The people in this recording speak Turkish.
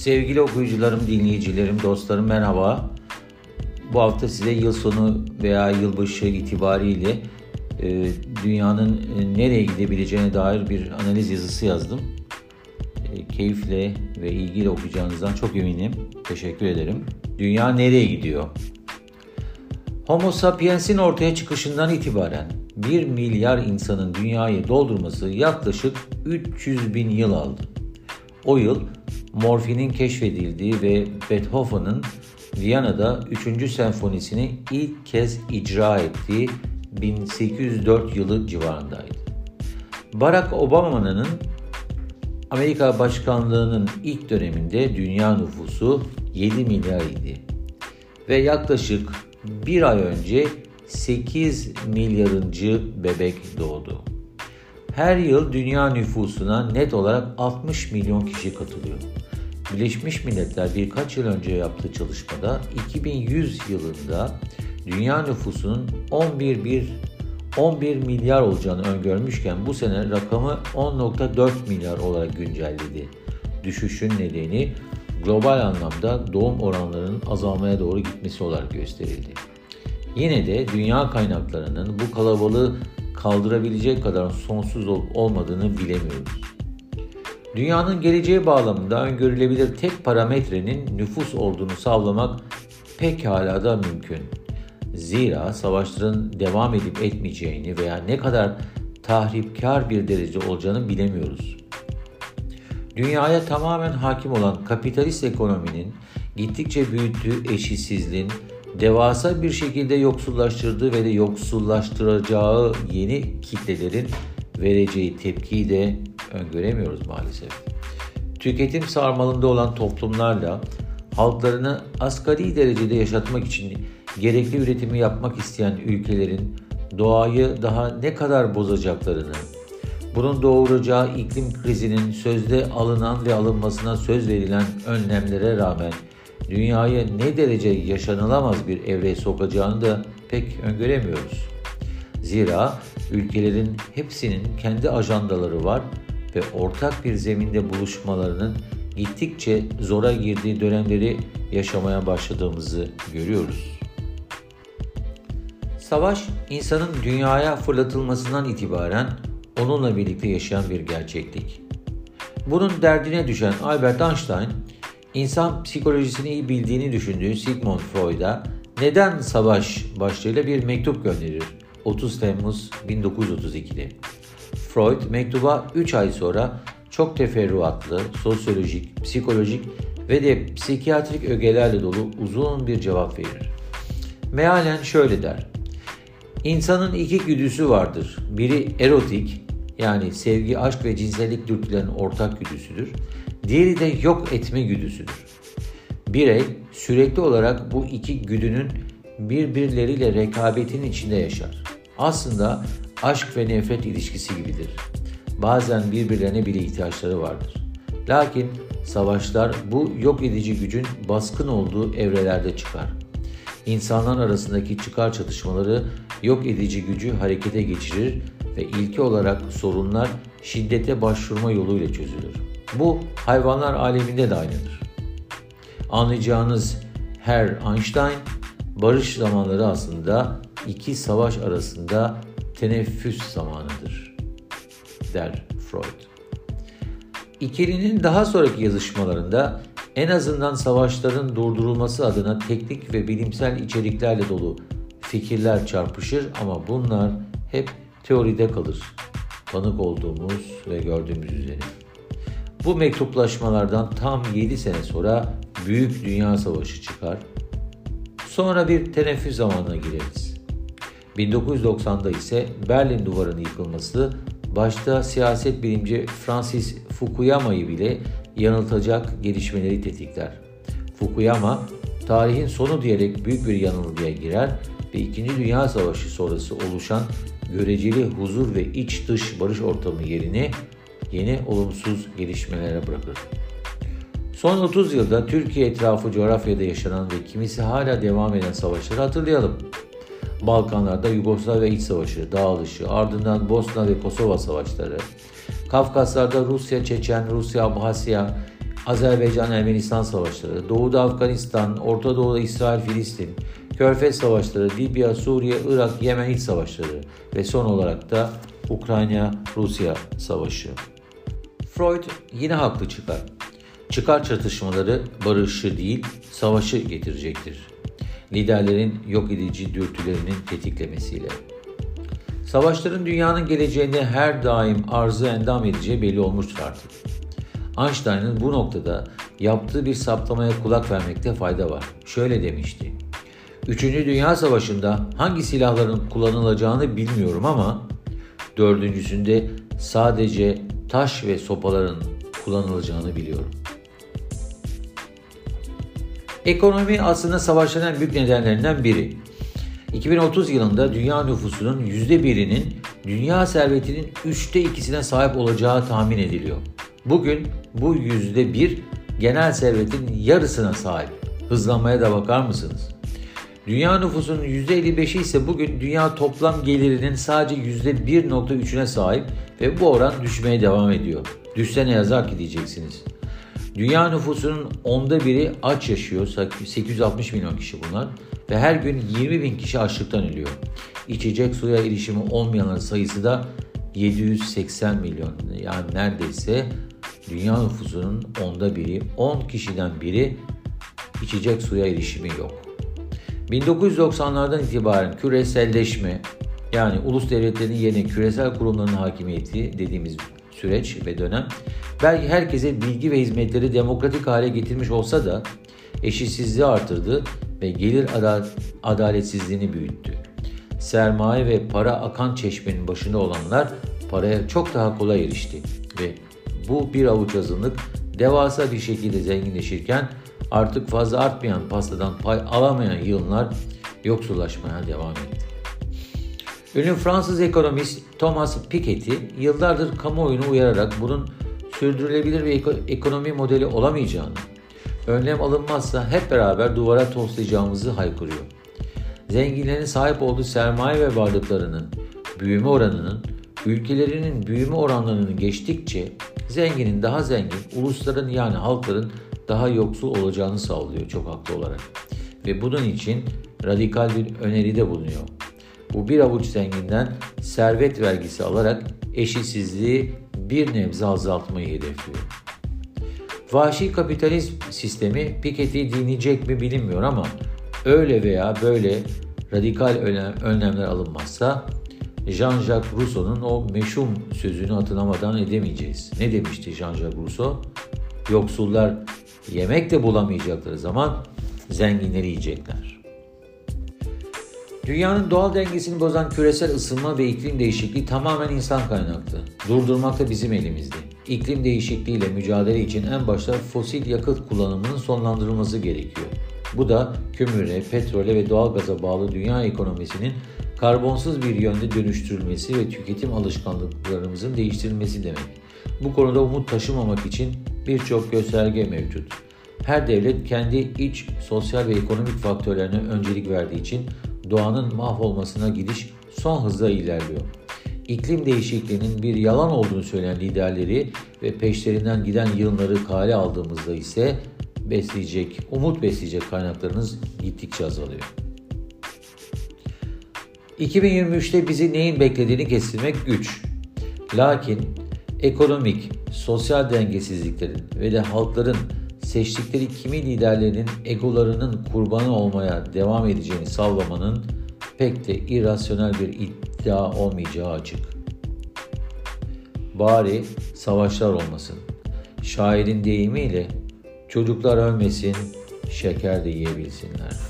Sevgili okuyucularım, dinleyicilerim, dostlarım merhaba. Bu hafta size yıl sonu veya yılbaşı itibariyle e, dünyanın e, nereye gidebileceğine dair bir analiz yazısı yazdım. E, keyifle ve ilgiyle okuyacağınızdan çok eminim. Teşekkür ederim. Dünya nereye gidiyor? Homo sapiens'in ortaya çıkışından itibaren 1 milyar insanın dünyayı doldurması yaklaşık 300 bin yıl aldı. O yıl morfinin keşfedildiği ve Beethoven'ın Viyana'da 3. senfonisini ilk kez icra ettiği 1804 yılı civarındaydı. Barack Obama'nın Amerika başkanlığının ilk döneminde dünya nüfusu 7 milyar idi. Ve yaklaşık bir ay önce 8 milyarıncı bebek doğdu. Her yıl dünya nüfusuna net olarak 60 milyon kişi katılıyor. Birleşmiş Milletler birkaç yıl önce yaptığı çalışmada 2100 yılında dünya nüfusunun 11 bir 11 milyar olacağını öngörmüşken bu sene rakamı 10.4 milyar olarak güncelledi. Düşüşün nedeni global anlamda doğum oranlarının azalmaya doğru gitmesi olarak gösterildi. Yine de dünya kaynaklarının bu kalabalığı kaldırabilecek kadar sonsuz olup olmadığını bilemiyoruz. Dünyanın geleceği bağlamında öngörülebilir tek parametrenin nüfus olduğunu sağlamak pekala da mümkün. Zira savaşların devam edip etmeyeceğini veya ne kadar tahripkar bir derece olacağını bilemiyoruz. Dünyaya tamamen hakim olan kapitalist ekonominin gittikçe büyüttüğü eşitsizliğin devasa bir şekilde yoksullaştırdığı ve de yoksullaştıracağı yeni kitlelerin vereceği tepkiyi de öngöremiyoruz maalesef. Tüketim sarmalında olan toplumlarla halklarını asgari derecede yaşatmak için gerekli üretimi yapmak isteyen ülkelerin doğayı daha ne kadar bozacaklarını, bunun doğuracağı iklim krizinin sözde alınan ve alınmasına söz verilen önlemlere rağmen dünyayı ne derece yaşanılamaz bir evreye sokacağını da pek öngöremiyoruz. Zira ülkelerin hepsinin kendi ajandaları var ve ortak bir zeminde buluşmalarının gittikçe zora girdiği dönemleri yaşamaya başladığımızı görüyoruz. Savaş, insanın dünyaya fırlatılmasından itibaren onunla birlikte yaşayan bir gerçeklik. Bunun derdine düşen Albert Einstein, insan psikolojisini iyi bildiğini düşündüğü Sigmund Freud'a neden savaş başlığıyla bir mektup gönderir 30 Temmuz 1932'de. Freud mektuba 3 ay sonra çok teferruatlı, sosyolojik, psikolojik ve de psikiyatrik ögelerle dolu uzun bir cevap verir. Mealen şöyle der. İnsanın iki güdüsü vardır. Biri erotik yani sevgi, aşk ve cinsellik dürtülerinin ortak güdüsüdür. Diğeri de yok etme güdüsüdür. Birey sürekli olarak bu iki güdünün birbirleriyle rekabetin içinde yaşar. Aslında aşk ve nefret ilişkisi gibidir. Bazen birbirlerine bile ihtiyaçları vardır. Lakin savaşlar bu yok edici gücün baskın olduğu evrelerde çıkar. İnsanlar arasındaki çıkar çatışmaları yok edici gücü harekete geçirir ve ilki olarak sorunlar şiddete başvurma yoluyla çözülür. Bu hayvanlar aleminde de aynıdır. Anlayacağınız her Einstein barış zamanları aslında iki savaş arasında teneffüs zamanıdır, der Freud. İkilinin daha sonraki yazışmalarında en azından savaşların durdurulması adına teknik ve bilimsel içeriklerle dolu fikirler çarpışır ama bunlar hep teoride kalır. Tanık olduğumuz ve gördüğümüz üzere. Bu mektuplaşmalardan tam 7 sene sonra Büyük Dünya Savaşı çıkar. Sonra bir teneffüs zamanına gireriz. 1990'da ise Berlin Duvarı'nın yıkılması başta siyaset bilimci Francis Fukuyama'yı bile yanıltacak gelişmeleri tetikler. Fukuyama, tarihin sonu diyerek büyük bir yanılgıya girer ve 2. Dünya Savaşı sonrası oluşan göreceli huzur ve iç dış barış ortamı yerini yeni olumsuz gelişmelere bırakır. Son 30 yılda Türkiye etrafı coğrafyada yaşanan ve kimisi hala devam eden savaşları hatırlayalım. Balkanlarda Yugoslavya İç Savaşı, dağılışı, ardından Bosna ve Kosova savaşları, Kafkaslarda Rusya, Çeçen, Rusya, Abhasya, Azerbaycan-Ermenistan savaşları, Doğu'da Afganistan, Orta Doğu'da İsrail-Filistin, Körfez savaşları, Libya, Suriye, Irak, Yemen iç savaşları ve son olarak da Ukrayna-Rusya savaşı. Freud yine haklı çıkar. Çıkar çatışmaları barışı değil, savaşı getirecektir. Liderlerin yok edici dürtülerinin tetiklemesiyle. Savaşların dünyanın geleceğinde her daim arzı endam edeceği belli olmuştur artık. Einstein'ın bu noktada yaptığı bir saptamaya kulak vermekte fayda var. Şöyle demişti. Üçüncü Dünya Savaşı'nda hangi silahların kullanılacağını bilmiyorum ama dördüncüsünde sadece taş ve sopaların kullanılacağını biliyorum. Ekonomi aslında savaşların en büyük nedenlerinden biri. 2030 yılında dünya nüfusunun %1'inin dünya servetinin üçte ikisine sahip olacağı tahmin ediliyor. Bugün bu %1 genel servetin yarısına sahip. Hızlanmaya da bakar mısınız? Dünya nüfusunun %55'i ise bugün dünya toplam gelirinin sadece %1.3'üne sahip ve bu oran düşmeye devam ediyor. Düşse ne yazar ki diyeceksiniz. Dünya nüfusunun onda biri aç yaşıyor. 860 milyon kişi bunlar. Ve her gün 20 bin kişi açlıktan ölüyor. İçecek suya erişimi olmayanların sayısı da 780 milyon. Yani neredeyse dünya nüfusunun onda biri, 10 kişiden biri içecek suya erişimi yok. 1990'lardan itibaren küreselleşme yani ulus devletlerin yerine küresel kurumların hakimiyeti dediğimiz süreç ve dönem belki herkese bilgi ve hizmetleri demokratik hale getirmiş olsa da eşitsizliği artırdı ve gelir adaletsizliğini büyüttü. Sermaye ve para akan çeşmenin başında olanlar paraya çok daha kolay erişti ve bu bir avuç azınlık devasa bir şekilde zenginleşirken artık fazla artmayan pastadan pay alamayan yığınlar yoksullaşmaya devam etti. Ünlü Fransız ekonomist Thomas Piketty yıllardır kamuoyunu uyararak bunun sürdürülebilir bir ekonomi modeli olamayacağını, önlem alınmazsa hep beraber duvara toslayacağımızı haykırıyor. Zenginlerin sahip olduğu sermaye ve varlıklarının büyüme oranının ülkelerinin büyüme oranlarını geçtikçe zenginin daha zengin, ulusların yani halkların daha yoksul olacağını sağlıyor çok haklı olarak. Ve bunun için radikal bir öneride bulunuyor. Bu bir avuç zenginden servet vergisi alarak eşitsizliği bir nebze azaltmayı hedefliyor. Vahşi kapitalizm sistemi Piketty'yi dinleyecek mi bilinmiyor ama öyle veya böyle radikal önlemler alınmazsa Jean-Jacques Rousseau'nun o meşhum sözünü hatırlamadan edemeyeceğiz. Ne demişti Jean-Jacques Rousseau? Yoksullar yemek de bulamayacakları zaman zenginleri yiyecekler. Dünyanın doğal dengesini bozan küresel ısınma ve iklim değişikliği tamamen insan kaynaklı. Durdurmak da bizim elimizde. İklim değişikliğiyle mücadele için en başta fosil yakıt kullanımının sonlandırılması gerekiyor. Bu da kömüre, petrole ve doğal gaza bağlı dünya ekonomisinin karbonsuz bir yönde dönüştürülmesi ve tüketim alışkanlıklarımızın değiştirilmesi demek. Bu konuda umut taşımamak için birçok gösterge mevcut. Her devlet kendi iç, sosyal ve ekonomik faktörlerine öncelik verdiği için doğanın mahvolmasına gidiş son hızla ilerliyor. İklim değişikliğinin bir yalan olduğunu söyleyen liderleri ve peşlerinden giden yığınları kale aldığımızda ise besleyecek, umut besleyecek kaynaklarınız gittikçe azalıyor. 2023'te bizi neyin beklediğini kestirmek güç. Lakin ekonomik, sosyal dengesizliklerin ve de halkların seçtikleri kimi liderlerinin egolarının kurbanı olmaya devam edeceğini sallamanın pek de irrasyonel bir iddia olmayacağı açık. Bari savaşlar olmasın. Şairin deyimiyle çocuklar ölmesin, şeker de yiyebilsinler.''